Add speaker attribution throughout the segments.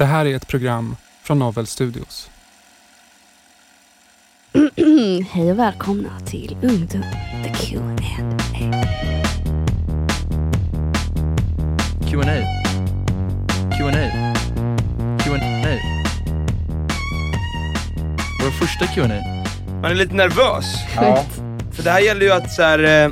Speaker 1: Det här är ett program från Novel Studios.
Speaker 2: Hej och välkomna till Ungdom The Q&A.
Speaker 3: Q&A. Q&A. Q&A. Vår första Q&A.
Speaker 4: Man är lite nervös.
Speaker 3: Ja.
Speaker 4: För det här gäller ju att så här, eh,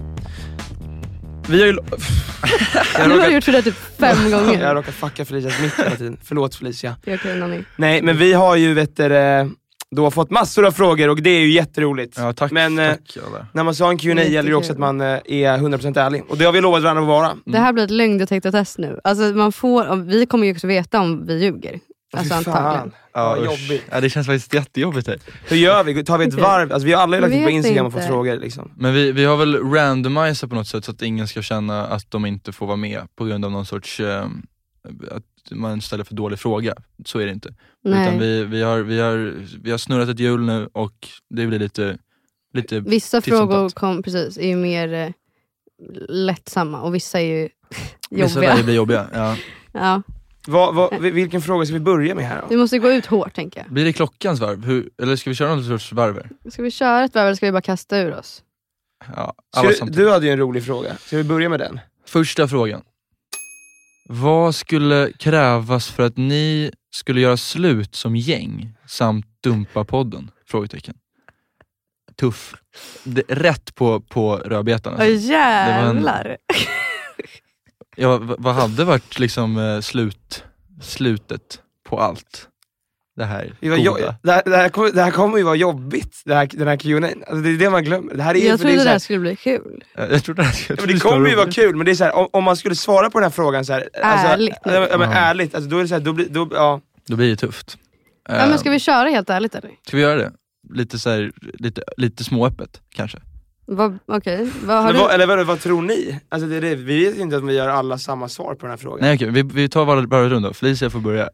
Speaker 4: Vi har ju...
Speaker 2: Du har gjort sådär typ fem gånger.
Speaker 4: Jag råkar fucka Felicias mick hela tiden. Förlåt Felicia.
Speaker 2: Det är okej Nanny.
Speaker 4: Nej men vi har ju vet du, eh, då fått massor av frågor och det är ju jätteroligt.
Speaker 3: Ja, tack.
Speaker 4: Men eh,
Speaker 3: tack alla.
Speaker 4: när man sa en Q&A gäller det också att man eh, är 100% ärlig. Och det har vi lovat varandra att vara.
Speaker 2: Det här blir ett lögndetektortest nu. Alltså man får, om- vi kommer ju också veta om vi ljuger. Alltså
Speaker 4: Fy fan.
Speaker 2: antagligen.
Speaker 3: Ja,
Speaker 4: Vad
Speaker 3: usch.
Speaker 4: jobbigt.
Speaker 3: Ja, det känns faktiskt jättejobbigt här.
Speaker 4: Hur gör vi? Tar vi ett varv? Alltså, vi har alla lagt ut på
Speaker 2: Vet
Speaker 4: Instagram och fått
Speaker 2: inte.
Speaker 4: frågor. Liksom.
Speaker 3: Men vi, vi har väl randomiserat på något sätt så att ingen ska känna att de inte får vara med på grund av någon sorts, eh, att man ställer för dålig fråga. Så är det inte. Utan
Speaker 2: Nej.
Speaker 3: vi, vi, har, vi, har, vi har snurrat ett hjul nu och det blir lite, lite
Speaker 2: Vissa
Speaker 3: titt som
Speaker 2: frågor
Speaker 3: tätt.
Speaker 2: kom, precis, är ju mer eh, lättsamma och vissa är ju
Speaker 3: Vissa
Speaker 2: jobbiga.
Speaker 3: lägen blir jobbiga. Ja.
Speaker 2: Ja.
Speaker 4: Vad, vad, vilken fråga ska vi börja med här då?
Speaker 2: Vi måste gå ut hårt tänker jag.
Speaker 3: Blir det klockans varv? Hur, eller ska vi köra någon sorts varv?
Speaker 2: Ska vi köra ett varv eller ska vi bara kasta ur oss?
Speaker 3: Ja,
Speaker 4: Ska
Speaker 3: alla
Speaker 4: du,
Speaker 3: samtidigt.
Speaker 4: du hade ju en rolig fråga. Ska vi börja med den?
Speaker 3: Första frågan. Vad skulle krävas för att ni skulle göra slut som gäng samt dumpa podden? Frågetecken. Tuff. Det, rätt på, på rödbetan.
Speaker 2: Åh
Speaker 3: Alltså.
Speaker 2: jävlar!
Speaker 3: Ja, vad hade varit liksom eh, slut, slutet på allt? Det här
Speaker 4: Det, var
Speaker 3: goda.
Speaker 4: jo- det, här, det, här kommer, det här kommer ju vara jobbigt, det här, den här Q&A. Alltså det är det man glömmer. Det här är
Speaker 2: Jag
Speaker 4: för det, är
Speaker 2: trodde det
Speaker 4: här,
Speaker 2: här skulle bli kul.
Speaker 3: Jag jag tror det, här, jag
Speaker 4: ja, men det
Speaker 3: skulle
Speaker 4: kommer ju vara kul, men det är så här, om, om man skulle svara på den här frågan så här,
Speaker 2: Ärligt.
Speaker 4: Alltså, ja, men
Speaker 3: Ja.
Speaker 4: ärligt, alltså, då är det så här, då blir, då, ja.
Speaker 3: Då blir det tufft.
Speaker 2: Ja, men
Speaker 3: Eh,
Speaker 2: ska vi köra helt ärligt eller?
Speaker 3: ska vi göra det? Lite, så här, lite, lite småöppet kanske?
Speaker 2: Vad- Okej, vad har du?
Speaker 4: vad, eller vad, vad tror ni? Alltså det är det, vi vet inte om vi gör alla samma svar på den här frågan.
Speaker 3: Nej okej, vi, vi tar varje, runda. Felicia får börja.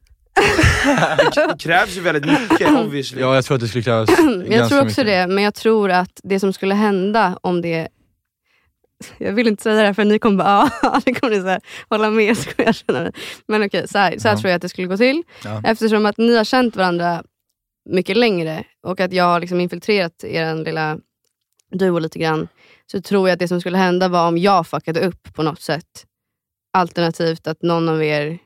Speaker 4: Det krävs ju väldigt mycket obviously.
Speaker 3: Ja, jag tror att det skulle krävas
Speaker 2: jag tror också
Speaker 3: mycket.
Speaker 2: det, men jag tror att det som skulle hända om det... Jag vill inte säga det här för ni kommer bara ja, det kommer ni så här, hålla med. Ska jag känna. Men okej, så här, så här
Speaker 3: Ja.
Speaker 2: tror jag att det skulle gå till.
Speaker 3: Ja.
Speaker 2: Eftersom att ni har känt varandra mycket längre och att jag har liksom infiltrerat er lilla duo lite grann. Så tror jag att det som skulle hända var om jag fuckade upp på något sätt. Alternativt att någon av er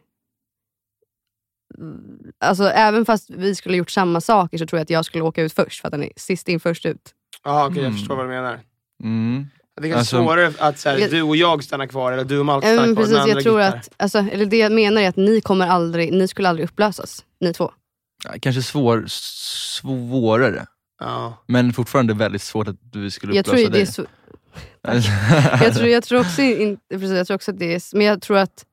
Speaker 2: Alltså även fast vi skulle gjort samma saker så tror jag att jag skulle åka ut först för att den är sist in först ut.
Speaker 4: Ja okej, jag
Speaker 3: Mm.
Speaker 4: förstår vad du menar.
Speaker 3: Mm.
Speaker 4: Det är
Speaker 3: Alltså-
Speaker 4: svårare att så här,
Speaker 2: Jag-
Speaker 4: du och jag stannar kvar, eller du och Malte stannar
Speaker 2: men
Speaker 4: kvar.
Speaker 2: precis,
Speaker 4: andra
Speaker 2: jag tror att, alltså, eller det jag menar är att ni kommer aldrig, ni skulle aldrig upplösas, ni två.
Speaker 3: Kanske svår, svårare,
Speaker 4: Ja.
Speaker 3: men fortfarande väldigt svårt att vi skulle
Speaker 2: Jag tror,
Speaker 3: upplösa
Speaker 2: det
Speaker 3: dig.
Speaker 2: så, jag, tror, jag, tror också in, precis, jag tror också att det är, men jag tror att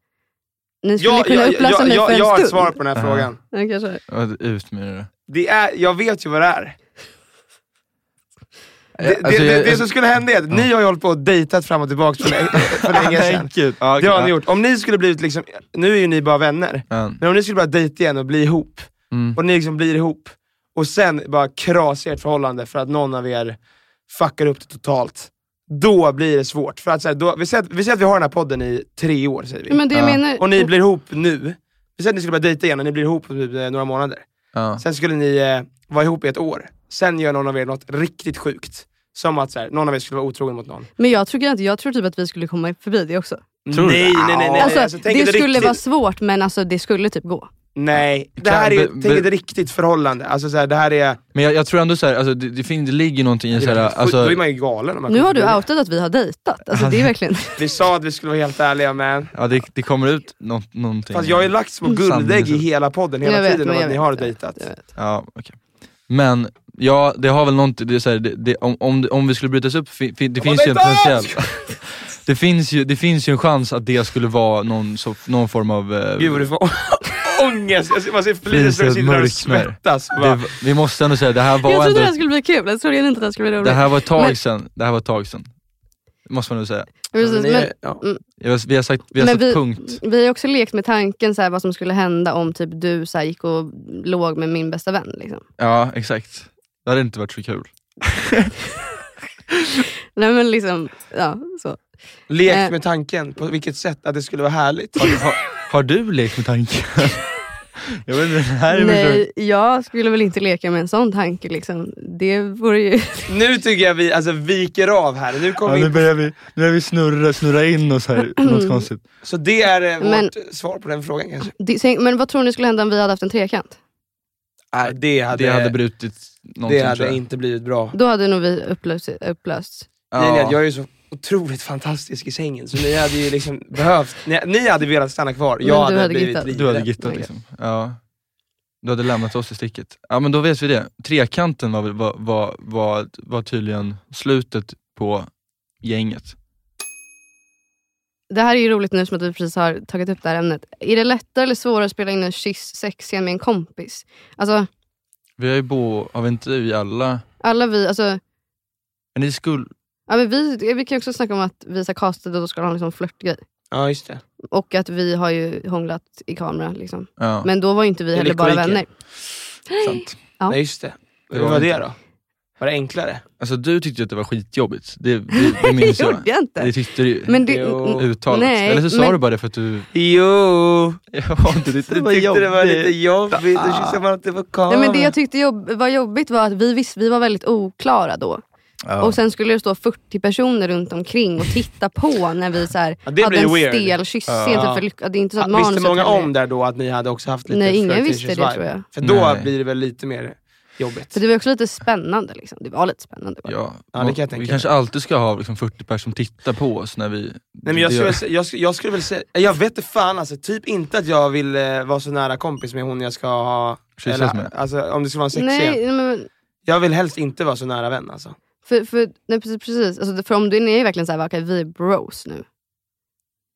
Speaker 2: ni skulle
Speaker 4: Ja,
Speaker 2: kunna
Speaker 4: jag,
Speaker 2: upplösa
Speaker 4: jag,
Speaker 2: mig
Speaker 4: jag,
Speaker 2: för en
Speaker 4: jag har ett
Speaker 2: stund.
Speaker 4: svar på den här
Speaker 3: Ja.
Speaker 4: frågan.
Speaker 2: Ja, kanske.
Speaker 3: Ja, Ut med det.
Speaker 4: Det är, jag vet ju vad det är. Det,
Speaker 3: Alltså,
Speaker 4: det, det,
Speaker 3: jag-
Speaker 4: det som skulle hända är att ni har ju hållit på och dejtat fram och tillbaka för, för länge sedan.
Speaker 3: Ja,
Speaker 4: Det har ni gjort. Om ni skulle blivit liksom, nu är ju ni bara vänner,
Speaker 3: ja.
Speaker 4: men om ni skulle börja dejta igen och bli ihop,
Speaker 3: Mm.
Speaker 4: och ni liksom blir ihop, och sen bara krasar ert förhållande för att någon av er fuckar upp det totalt. Då blir det svårt. För att, så här, då, vi, säger att, vi säger att vi har den här podden i tre år, säger vi.
Speaker 2: Men det jag
Speaker 3: Ja.
Speaker 2: menar,
Speaker 4: och ni blir ihop nu. Vi säger att ni skulle börja dejta igen och ni blir ihop på typ, eh, några månader.
Speaker 3: Ja.
Speaker 4: Sen skulle ni eh, vara ihop i ett år. Sen gör någon av er något riktigt sjukt. Som att så här, någon av er skulle vara otrogen mot någon.
Speaker 2: men jag tror, inte, jag tror typ att vi skulle komma förbi det också.
Speaker 3: Tror du?
Speaker 4: nej, nej, nej, nej.
Speaker 2: Alltså,
Speaker 4: Alltså,
Speaker 2: det skulle
Speaker 4: riktigt.
Speaker 2: vara svårt men alltså, det skulle typ gå.
Speaker 4: Nej, det här är ju, tänk ett riktigt förhållande. Alltså så här, det här är...
Speaker 3: Men jag, jag tror ändå såhär, alltså, det, det, det ligger någonting i såhär,
Speaker 4: då
Speaker 3: alltså,
Speaker 4: är man ju galen. Om man
Speaker 2: Nu har du outat att vi har dejtat. Alltså, det är verkligen...
Speaker 4: Vi sa att vi skulle vara helt ärliga men...
Speaker 3: ja, det, det kommer ut nå, någonting.
Speaker 4: Fast jag har ju lagt små guldägg i hela podden hela
Speaker 2: Jag vet,
Speaker 4: tiden om
Speaker 2: jag
Speaker 4: att ni har dejtat.
Speaker 2: Jag.
Speaker 3: Ja, okej. Men, ja det har väl någonting, det är så här, det, det, om, om, om vi skulle brytas upp, fi, fi, det
Speaker 4: Vad
Speaker 3: finns ju en
Speaker 4: dejtar!
Speaker 3: det, finns ju, det finns ju en chans att det skulle vara någon, så, någon form av... eh,
Speaker 4: Gud vad du får ångest. Jag ser- Man ser
Speaker 3: det
Speaker 4: sitta där och svettas.
Speaker 3: det, vi måste ändå säga, det här var
Speaker 2: Jag trodde det
Speaker 3: ändå,
Speaker 2: här skulle bli kul, jag trodde inte det här skulle bli roligt.
Speaker 3: det här var ett tag
Speaker 2: Men-
Speaker 3: sedan. Det här var ett tag sedan. Måste man nog säga.
Speaker 2: Precis, men,
Speaker 4: är- ja.
Speaker 3: Har- Vi har sagt, vi har
Speaker 2: Men
Speaker 3: satt
Speaker 2: vi-
Speaker 3: punkt.
Speaker 2: vi har också lekt med tanken så här, vad som skulle hända om typ du så här, gick och låg med min bästa vän. Liksom.
Speaker 3: Ja, exakt. Det hade inte varit så kul.
Speaker 2: Nej men liksom, ja så.
Speaker 4: Lekt
Speaker 2: Eh.
Speaker 4: med tanken, på vilket sätt att det skulle vara härligt.
Speaker 3: Har, har, har du lekt med tanken? jag vet inte, det här är väl så-
Speaker 2: Nej, jag skulle väl inte leka med en sån tanke. Liksom. Det vore ju...
Speaker 4: Nu tycker jag vi alltså, viker av här. Nu kommer
Speaker 3: Ja,
Speaker 4: vi
Speaker 3: nu börjar vi, nu börjar vi snurra, snurra in oss här, något konstigt.
Speaker 4: så det är eh, vårt
Speaker 2: Men-
Speaker 4: svar på den frågan kanske.
Speaker 2: Det- Men vad tror ni skulle hända om vi hade haft en trekant?
Speaker 4: Nej, det hade,
Speaker 3: Det hade brutit någonting
Speaker 4: det hade inte blivit bra.
Speaker 2: Då hade nog vi upplöst. upplöst.
Speaker 4: Grejen är
Speaker 3: Ja.
Speaker 4: att jag är ju så otroligt fantastisk i sängen så ni hade ju liksom behövt, ni, ni hade velat stanna kvar, jag
Speaker 2: du
Speaker 4: hade,
Speaker 2: hade
Speaker 4: blivit
Speaker 2: gittat.
Speaker 3: Du hade gittat liksom. Ja. Du hade lämnat oss i sticket. Ja men då vet vi det. Trekanten var, var, var, var, var tydligen slutet på gänget.
Speaker 2: Det här är ju roligt nu som att vi precis har tagit upp det här ämnet. Är det lättare eller svårare att spela in en kyss sexscen med en kompis? Alltså,
Speaker 3: Vi har ju bo, har vi inte vi alla,
Speaker 2: alla vi, alltså,
Speaker 3: men ni skulle,
Speaker 2: ja, men vi, vi kan också snacka om att vi så castade och då ska ha en liksom flörtgrej.
Speaker 4: Ja just det.
Speaker 2: Och att vi har ju hånglat i kamera. Liksom.
Speaker 3: ja,
Speaker 2: Men då var ju inte vi
Speaker 4: Det är
Speaker 2: heller bara
Speaker 4: lyckorike.
Speaker 2: vänner.
Speaker 3: sant.
Speaker 2: Ja.
Speaker 4: Nej just det.
Speaker 3: Det
Speaker 4: Hur
Speaker 3: var
Speaker 4: var
Speaker 3: inte-
Speaker 4: det då? Var det enklare?
Speaker 3: Alltså du tyckte ju att det var skitjobbigt, det, det, det minns
Speaker 2: det
Speaker 3: jag.
Speaker 2: gjorde jag inte.
Speaker 3: Det tyckte du
Speaker 2: Men det,
Speaker 3: uttalat.
Speaker 2: Nej,
Speaker 3: Eller så sa
Speaker 2: men-
Speaker 3: du bara det för att du...
Speaker 4: Jo!
Speaker 3: Ja, du tyckte
Speaker 4: Du tyckte det var lite jobbigt, det känns som att det var kamera.
Speaker 2: nej, men det jag tyckte jobb, var jobbigt var att vi, visst, vi var väldigt oklara då.
Speaker 3: Ja.
Speaker 2: Och sen skulle det stå 40 personer runt omkring och titta på när vi så här,
Speaker 4: Ja, det
Speaker 2: hade en
Speaker 4: weird.
Speaker 2: stel kyssscen.
Speaker 4: Ja.
Speaker 2: för lyck- det är inte så att
Speaker 4: Ja, Visste många om där då att ni hade också haft lite
Speaker 2: Nej, ingen visste det, tror jag.
Speaker 4: För då
Speaker 3: Nej.
Speaker 4: blir det väl lite mer jobbigt.
Speaker 2: Så det var också lite spännande. Liksom. Det var lite spännande. Bara.
Speaker 3: Ja,
Speaker 4: Ja, det kan jag tänka
Speaker 3: vi kanske alltid ska ha liksom 40 personer som tittar på oss när vi...
Speaker 4: Nej, men jag, skulle, jag, skulle- jag skulle väl säga, jag vet inte fan alltså, typ inte att jag vill eh, vara så nära kompis med hon jag ska ha,
Speaker 3: Kyssas med.
Speaker 4: alltså om det ska vara en sexscen.
Speaker 2: Nej, men,
Speaker 4: Jag vill helst inte vara så nära vän alltså.
Speaker 2: För, för, nej, precis, precis. Alltså, för om du är verkligen såhär, okej vi är bros nu.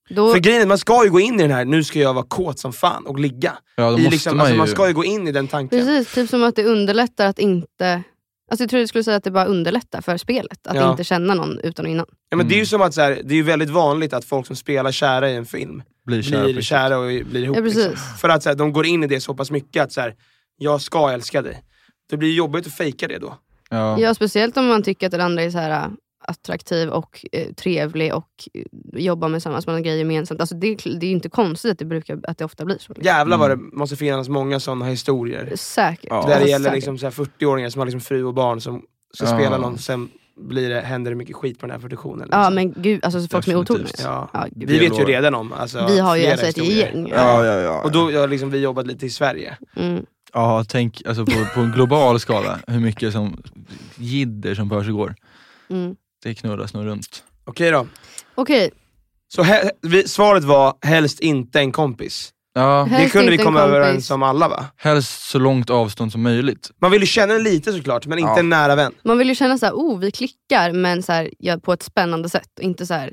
Speaker 2: Då,
Speaker 4: För grejen man ska ju gå in i den här, nu ska jag vara kåt som fan och ligga.
Speaker 3: Ja, då
Speaker 4: I
Speaker 3: måste
Speaker 4: liksom,
Speaker 3: man
Speaker 4: alltså,
Speaker 3: ju...
Speaker 4: man ska ju gå in i den tanken.
Speaker 2: precis, typ som att det underlättar att inte... Alltså jag tror jag skulle säga att det bara underlättar för spelet. Att
Speaker 4: Ja.
Speaker 2: inte känna någon utan och innan.
Speaker 4: Ja, men Det är ju
Speaker 3: Mm.
Speaker 4: som att så här, det är ju väldigt vanligt att folk som spelar kära i en film
Speaker 3: blir kära.
Speaker 4: blir kära och blir ihop.
Speaker 2: Ja, precis.
Speaker 4: liksom. För att så här, de går in i det så pass mycket att så här, jag ska älska dig. Det blir jobbigt att fejka det då.
Speaker 3: Ja.
Speaker 2: Ja, speciellt om man tycker att den andra är så här äh, attraktiv och eh, trevlig och eh, jobbar med samma, samma grejer gemensamt. Alltså det, är- det är inte konstigt att det, brukar, att det ofta blir så. Liksom.
Speaker 4: Jävlar vad det
Speaker 3: Mm.
Speaker 4: måste finnas många sådana historier.
Speaker 2: Säkert.
Speaker 3: Ja.
Speaker 4: Där det
Speaker 2: Alltså,
Speaker 4: gäller
Speaker 2: säkert.
Speaker 4: liksom så här 40-åringar som har liksom fru och barn som ska
Speaker 3: Ja.
Speaker 4: spela någon, sen blir det, händer det mycket skit på den här produktionen.
Speaker 2: Ja
Speaker 4: liksom.
Speaker 2: men gud, alltså folk som är otrogna.
Speaker 3: Definitivt.
Speaker 4: ja.
Speaker 2: Ja, gud.
Speaker 4: Vi vet ju redan om alltså,
Speaker 2: Vi har ju
Speaker 4: flera
Speaker 2: alltså ett
Speaker 4: historier.
Speaker 2: gäng.
Speaker 3: Ja, ja, ja.
Speaker 4: Och då har liksom vi jobbat lite i Sverige.
Speaker 2: Mm.
Speaker 3: Ja, tänk alltså, på, på en global skala hur mycket som jidder som försiggår.
Speaker 2: Mm.
Speaker 3: Det knurras nog runt.
Speaker 4: Okej då.
Speaker 2: Okej,
Speaker 4: Så he- vi, svaret var helst inte en kompis.
Speaker 3: Ja,
Speaker 2: Helst
Speaker 4: det kunde vi
Speaker 2: inte en
Speaker 4: komma
Speaker 2: kompis.
Speaker 4: överens om alla va?
Speaker 3: helst så långt avstånd som möjligt.
Speaker 4: Man vill ju känna den lite såklart, men inte
Speaker 3: Ja.
Speaker 4: en nära vän.
Speaker 2: man vill ju känna så här, oh vi klickar men så här, ja, på ett spännande sätt. Och inte så här,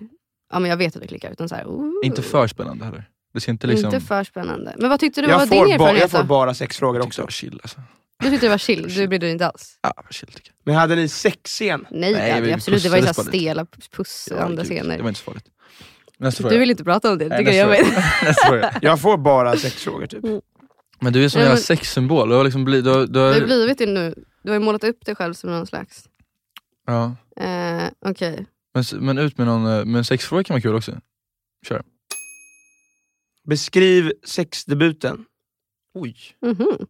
Speaker 2: ja men jag vet att vi klickar. Utan så här, oh,
Speaker 3: Inte för spännande heller. Det ska inte liksom...
Speaker 2: inte för spännande. Men vad tyckte du var
Speaker 4: Jag
Speaker 2: din
Speaker 4: får, ba,
Speaker 2: erfarenhet
Speaker 4: jag får bara sexfrågor också.
Speaker 3: var chill alltså.
Speaker 2: Du tyckte det var chill, du brydde dig inte alls?
Speaker 3: Ja, chill tycker jag.
Speaker 4: Men hade ni sexscen?
Speaker 2: Nej,
Speaker 3: Nej,
Speaker 2: det
Speaker 3: vi
Speaker 2: absolut, det var ju stela pussande
Speaker 3: Ja,
Speaker 2: scener.
Speaker 3: Det var inte så farligt. Nästa
Speaker 2: Du
Speaker 3: fråga.
Speaker 2: vill inte prata om det,
Speaker 3: Nej,
Speaker 2: tycker jag
Speaker 3: fråga. Nästa fråga.
Speaker 4: Jag får bara sexfrågor typ.
Speaker 3: Men du är som en jävla
Speaker 2: men-
Speaker 3: sexsymbol. Du har liksom blivit... Du har, du
Speaker 2: Du har
Speaker 3: har,
Speaker 2: blivit det nu. Du har ju målat upp dig själv som någon slags...
Speaker 3: ja.
Speaker 2: Eh, Okej.
Speaker 3: men, s- men ut med någon... eh, Men sexfråga kan vara kul också. Kör.
Speaker 4: Beskriv sexdebuten.
Speaker 3: Oj.
Speaker 2: Mhm.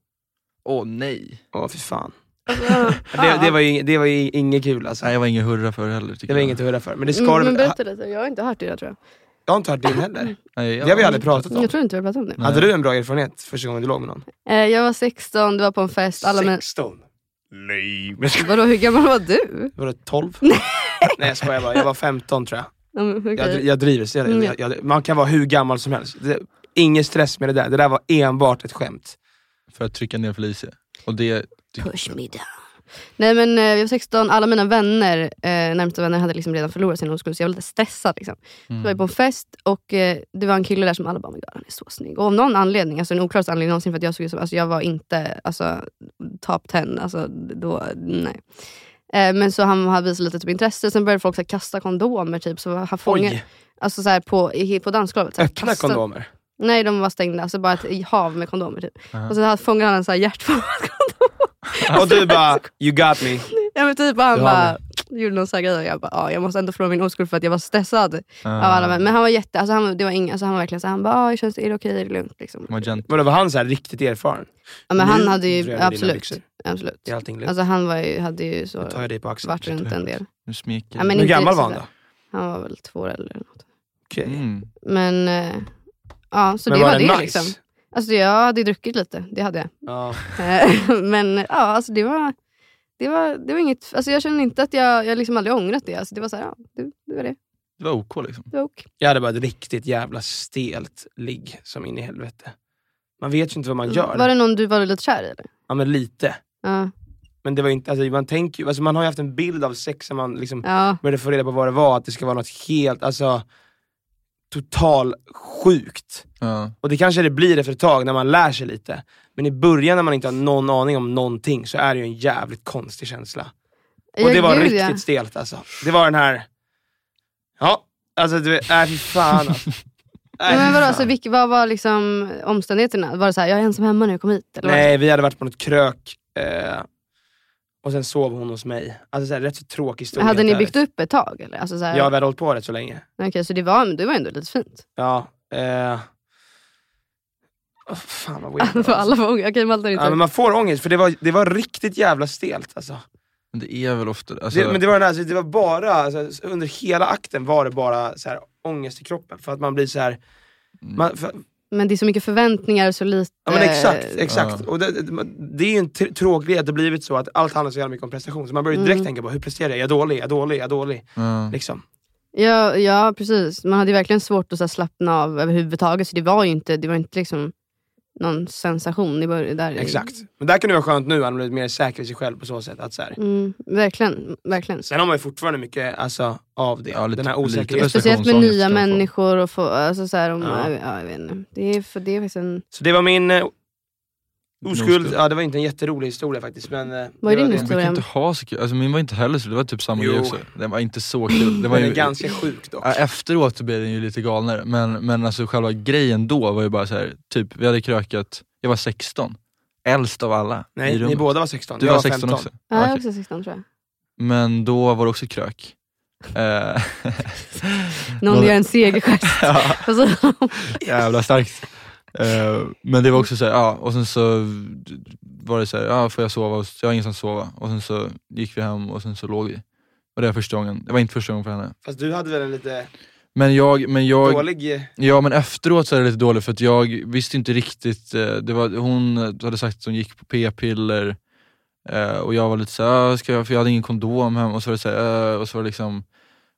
Speaker 3: Åh nej.
Speaker 4: Åh fy fan.
Speaker 2: Alltså,
Speaker 4: Det, det, var ju, det var ju inget kul alltså.
Speaker 3: Nej jag var ingen hurra för heller.
Speaker 4: Det var
Speaker 3: jag.
Speaker 4: inget hurra för. Men det ska
Speaker 2: Mm,
Speaker 4: det
Speaker 2: men
Speaker 4: väl...
Speaker 2: berätta lite, jag har inte hört det där tror jag.
Speaker 4: Jag har inte hört din heller.
Speaker 3: Nej,
Speaker 4: Det har vi aldrig pratat om.
Speaker 2: Jag tror inte vi har pratat om det.
Speaker 3: Nej.
Speaker 4: Hade du en bra erfarenhet första gången du låg med någon?
Speaker 2: Eh, jag var 16, du var på en fest. Alla men,
Speaker 4: 16? Nej. Men ska-
Speaker 2: vadå, hur gammal var du?
Speaker 4: Var det 12? Nej jag skojar bara, jag var 15 tror jag.
Speaker 2: Okej.
Speaker 4: Jag, jag driver, jag,
Speaker 2: Mm.
Speaker 4: jag, jag, man kan vara hur gammal som helst. Det, ingen stress med det där, det där var enbart ett skämt.
Speaker 3: För att trycka ner Felicia. Och det,
Speaker 2: Push me down. Nej men eh, vi var 16, alla mina vänner, eh, närmsta vänner hade liksom redan förlorat sin oskuld så jag var lite stressad. Liksom. Så var jag på en fest och eh, det var en kille där som alla bara, oh God, han är så snygg. Och av någon anledning, alltså den oklaraste anledningen någonsin för att jag såg ut som, alltså jag var inte alltså, top 10. Alltså, då, nej. Eh, men så han hade visat lite typ, intresse, sen började folk så här, kasta kondomer. Typ, så han fångade, alltså, så här, på, i, på dansgolvet. så här,
Speaker 4: öppna
Speaker 2: kasta-
Speaker 4: kondomer.
Speaker 2: Nej de var stängda, alltså bara ett hav med kondomer. Typ.
Speaker 3: Aha.
Speaker 2: Och så fångade han en hjärtformad kondom.
Speaker 4: Och du bara, you got me.
Speaker 2: Ja men typ han bara gjorde någon sån här grej och jag bara, ja, jag måste ändå förlora min oskuld för att jag var stressad.
Speaker 3: Ah.
Speaker 2: Av alla, män. men han var jätte, alltså han, det var ing, alltså han var verkligen så här, han bara, ah, känns det, är det okej, är det lugnt? Liksom.
Speaker 4: Vadå, var han så här riktigt erfaren?
Speaker 2: Ja, men
Speaker 4: Nu
Speaker 2: han hade ju, absolut, absolut. Alltså han var ju, hade ju så
Speaker 4: tar jag dig på axeln.
Speaker 2: varit runt en del.
Speaker 3: Nu smeker
Speaker 2: Ja, men
Speaker 4: Hur
Speaker 2: inte
Speaker 4: gammal var han då?
Speaker 2: Han var väl två år äldre. eller något.
Speaker 4: Okej.
Speaker 3: mm.
Speaker 2: Men eh, ja, så
Speaker 4: Men
Speaker 2: det
Speaker 4: var
Speaker 2: var
Speaker 4: det
Speaker 2: det
Speaker 4: nice?
Speaker 2: liksom. Alltså jag hade ju druckit lite, det hade jag.
Speaker 4: Ja.
Speaker 2: Eh, men ja, alltså det var, det var, det var inget, alltså jag känner inte att jag, jag liksom aldrig ångrat det. Alltså det var så här, ja, det, det var det.
Speaker 3: Det var OK liksom.
Speaker 2: Det var ok.
Speaker 4: Jag hade bara ett riktigt jävla stelt ligg som in i helvete. Man vet ju inte vad man gör.
Speaker 2: Var det någon du var lite kär i eller?
Speaker 4: Ja men lite.
Speaker 2: Ja.
Speaker 4: Men det var inte, alltså, man tänker alltså, man har ju haft en bild av sex när man liksom
Speaker 2: ja.
Speaker 4: började få reda på vad det var, att det ska vara något helt, alltså total sjukt.
Speaker 3: Ja.
Speaker 4: Och det kanske det blir efter ett tag när man lär sig lite. Men i början när man inte har någon aning om någonting så är det ju en jävligt konstig känsla. Och det var
Speaker 2: gud,
Speaker 4: riktigt
Speaker 2: ja.
Speaker 4: stelt alltså. Det var den här, ja, alltså du vet, äh, fy fan alltså. Äh,
Speaker 2: Nej, men
Speaker 4: fy
Speaker 2: vadå,
Speaker 4: fan.
Speaker 2: så vilka, vad var liksom omständigheterna? Var det så här, jag är ensam hemma jag kom hit? Eller?
Speaker 4: Nej, vi hade varit på något krök eh, och sen sov hon hos mig. Alltså så här, rätt så tråkig historia.
Speaker 2: hade ni byggt
Speaker 4: ärligt.
Speaker 2: upp ett tag? Eller? Alltså, så här,
Speaker 4: Ja, vi hade hållit på rätt så länge.
Speaker 2: Okej, så det var, det var ändå lite fint.
Speaker 4: Ja. Eh, oh, fan vad weird. alltså.
Speaker 2: alla. Okej, Malte har inte
Speaker 4: Ja, men man får ångest för det var, det var riktigt jävla stelt alltså.
Speaker 3: Men det är väl ofta... Alltså,
Speaker 4: det, men det var, den där, alltså, det var bara, alltså, under hela akten var det bara så här, ångest i kroppen. För att man blir så här. Man, för,
Speaker 2: Men det är så mycket förväntningar så lite...
Speaker 4: ja men exakt, exakt.
Speaker 3: Ja.
Speaker 4: Och det, det, är ju en tr- tråkig grej att det blivit så att allt handlar så jävla mycket om prestation. Så man börjar ju direkt
Speaker 2: Mm.
Speaker 4: tänka på hur presterar jag? Är jag dålig? Är jag dålig? Är jag dålig?
Speaker 3: ja.
Speaker 4: Liksom.
Speaker 2: Ja, ja precis. Man hade ju verkligen svårt att så här, slappna av överhuvudtaget. Så det var ju inte, det var inte liksom någon sensation i början. Där.
Speaker 4: Exakt. Men där kan det vara skönt nu, att man blivit mer säker i sig själv på så sätt. Att så här.
Speaker 2: Mm, verkligen, verkligen.
Speaker 4: Sen har man ju fortfarande mycket alltså, av det.
Speaker 3: Ja, lite-
Speaker 4: den här osäkerheten.
Speaker 2: Speciellt med nya människor. Och få, alltså, så här, om,
Speaker 4: Ja.
Speaker 2: ja. jag vet inte. Det är, för, det är faktiskt en...
Speaker 4: Så det var min eh, oskuld. Ja, det var inte en jätterolig historia faktiskt. Men, eh,
Speaker 2: Vad är din historia?
Speaker 3: inte ha så kul, alltså min var inte heller så, det var typ samma grej också. Den var inte så kul. Det var
Speaker 4: Den är
Speaker 3: ju,
Speaker 4: ganska sjuk dock.
Speaker 3: ja, efteråt blev den ju lite galnare, men, men alltså själva grejen då var ju bara så här, typ vi hade krökat, jag var 16, äldst av alla i
Speaker 4: Nej, ni båda var 16.
Speaker 3: Du
Speaker 4: jag
Speaker 3: var 16
Speaker 4: 15.
Speaker 3: också?
Speaker 2: Ja,
Speaker 3: Ja,
Speaker 2: jag
Speaker 3: okej.
Speaker 2: också 16 tror jag.
Speaker 3: Men då var det också krök. Eh,
Speaker 2: Någon gör en segergest.
Speaker 3: ja, jävla starkt. Eh, men det var också så här, ja, och sen så var det så här, ja får jag sova? hos- Jag har ingenstans att sova. Och sen så gick vi hem och sen så låg vi. Och det var första gången, det var inte första gången för henne.
Speaker 4: Fast du hade väl en lite
Speaker 3: Men jag, men jag,
Speaker 4: dålig... eh,
Speaker 3: Ja men efteråt så är det lite dåligt för att jag visste inte riktigt, eh, det var, hon hade sagt att hon gick på p-piller och jag var lite såhär, ska jag, för jag hade ingen kondom hem och så var det såhär, eh, och så var det liksom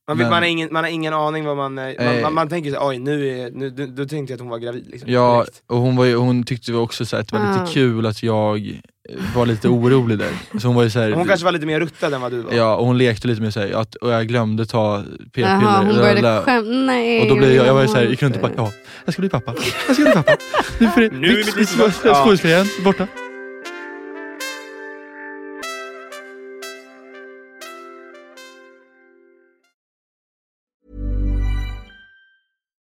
Speaker 4: Man, vill,
Speaker 3: Men-
Speaker 4: man, har ingen, man har ingen aning vad man... eh, Man, man, man tänker så, oj nu, är, nu du, du tänkte jag att hon var gravid. Liksom,
Speaker 3: Ja,
Speaker 4: direkt.
Speaker 3: och hon, var ju, hon tyckte också så att det var
Speaker 2: Ah.
Speaker 3: lite kul att jag eh, var lite orolig där. Så hon var ju så här,
Speaker 4: Hon kanske var lite mer ruttad än vad du var.
Speaker 3: Ja, och hon lekte lite med sig att och jag glömde ta p-piller.
Speaker 2: Jaha, hon började skämta. Nej.
Speaker 3: Och då blev jag, jag var ju såhär, gick runt och bara ja, jag ska bli pappa. Jag ska bli pappa. Nu,
Speaker 4: är mitt liv
Speaker 3: skådespelaren borta.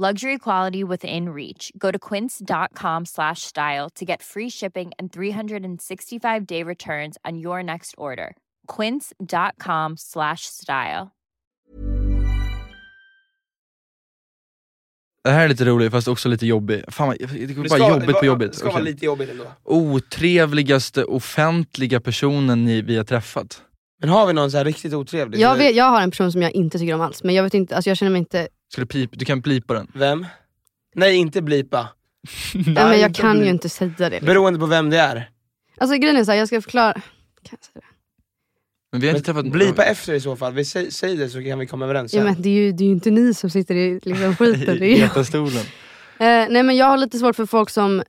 Speaker 5: Luxury quality within reach. Go to quince.com slash style to get free shipping and 365-day returns on your next order. quince.com slash style.
Speaker 3: Det här är lite roligt fast också lite jobbigt. Fan, det är
Speaker 4: Det
Speaker 3: bara
Speaker 4: ska-
Speaker 3: jobbigt på
Speaker 4: det
Speaker 3: jobbigt.
Speaker 4: ska vara lite jobbigt ändå.
Speaker 3: Otrevligaste offentliga personen ni, vi har träffat.
Speaker 4: Men har vi någon så här riktigt otrevlig?
Speaker 2: Jag, vet, jag har en person som jag inte tycker om alls, men jag vet inte, alltså jag känner mig inte...
Speaker 3: Ska du, pip, du kan blipa den.
Speaker 4: Vem? Nej, inte blipa.
Speaker 2: Nej, men jag
Speaker 4: inte
Speaker 2: kan ju inte säga det. Liksom.
Speaker 4: Beroende på vem det är.
Speaker 2: Alltså grejen är så här, jag ska förklara... Kan jag säga det?
Speaker 3: Men vi har
Speaker 4: Men
Speaker 3: inte träffat...
Speaker 4: blipa efter i så fall. Vi säg, säg det så kan vi komma överens
Speaker 2: Ja,
Speaker 4: sen.
Speaker 2: men det, är ju, det är ju inte ni som sitter i liksom, skiten. Det är
Speaker 3: i
Speaker 2: ju
Speaker 3: stolen.
Speaker 2: Eh, nej men jag har lite svårt för folk som,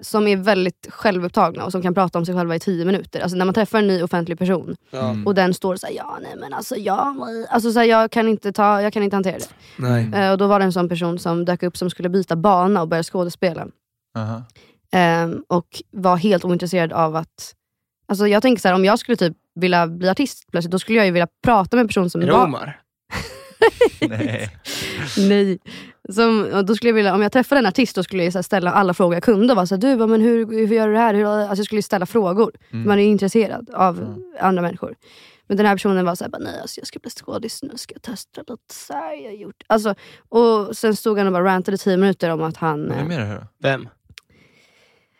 Speaker 2: som är väldigt självupptagna och som kan prata om sig själva i tio minuter. Alltså när man träffar en ny offentlig person.
Speaker 3: Mm.
Speaker 2: och den står och säger ja nej men alltså jag, alltså, så här, jag, kan inte ta, jag kan inte hantera det.
Speaker 4: Nej.
Speaker 2: Eh, och då var det en sån person som dök upp som skulle byta bana och börja skådespela.
Speaker 3: Aha.
Speaker 2: Ehm, och var helt ointresserad av att... Alltså jag tänker så här, om jag skulle typ vilja bli artist plötsligt, då skulle jag ju vilja prata med en person som
Speaker 4: Är det
Speaker 2: var...
Speaker 4: Omar?
Speaker 3: Nej.
Speaker 2: Nej. Som, och då skulle jag vilja, om jag träffade en artist då skulle jag så här ställa alla frågor jag kunde. Och vara så här, du, men hur, hur gör du det här? Hur, alltså jag skulle ställa frågor.
Speaker 3: Mm.
Speaker 2: Man är ju intresserad av andra människor. Men den här personen var såhär, nej alltså jag ska bli skådis nu, ska jag testa lite så här, jag gjort. Alltså, och sen stod han och bara rantade i tio minuter om att han...
Speaker 3: Vem är det här då?
Speaker 4: Vem?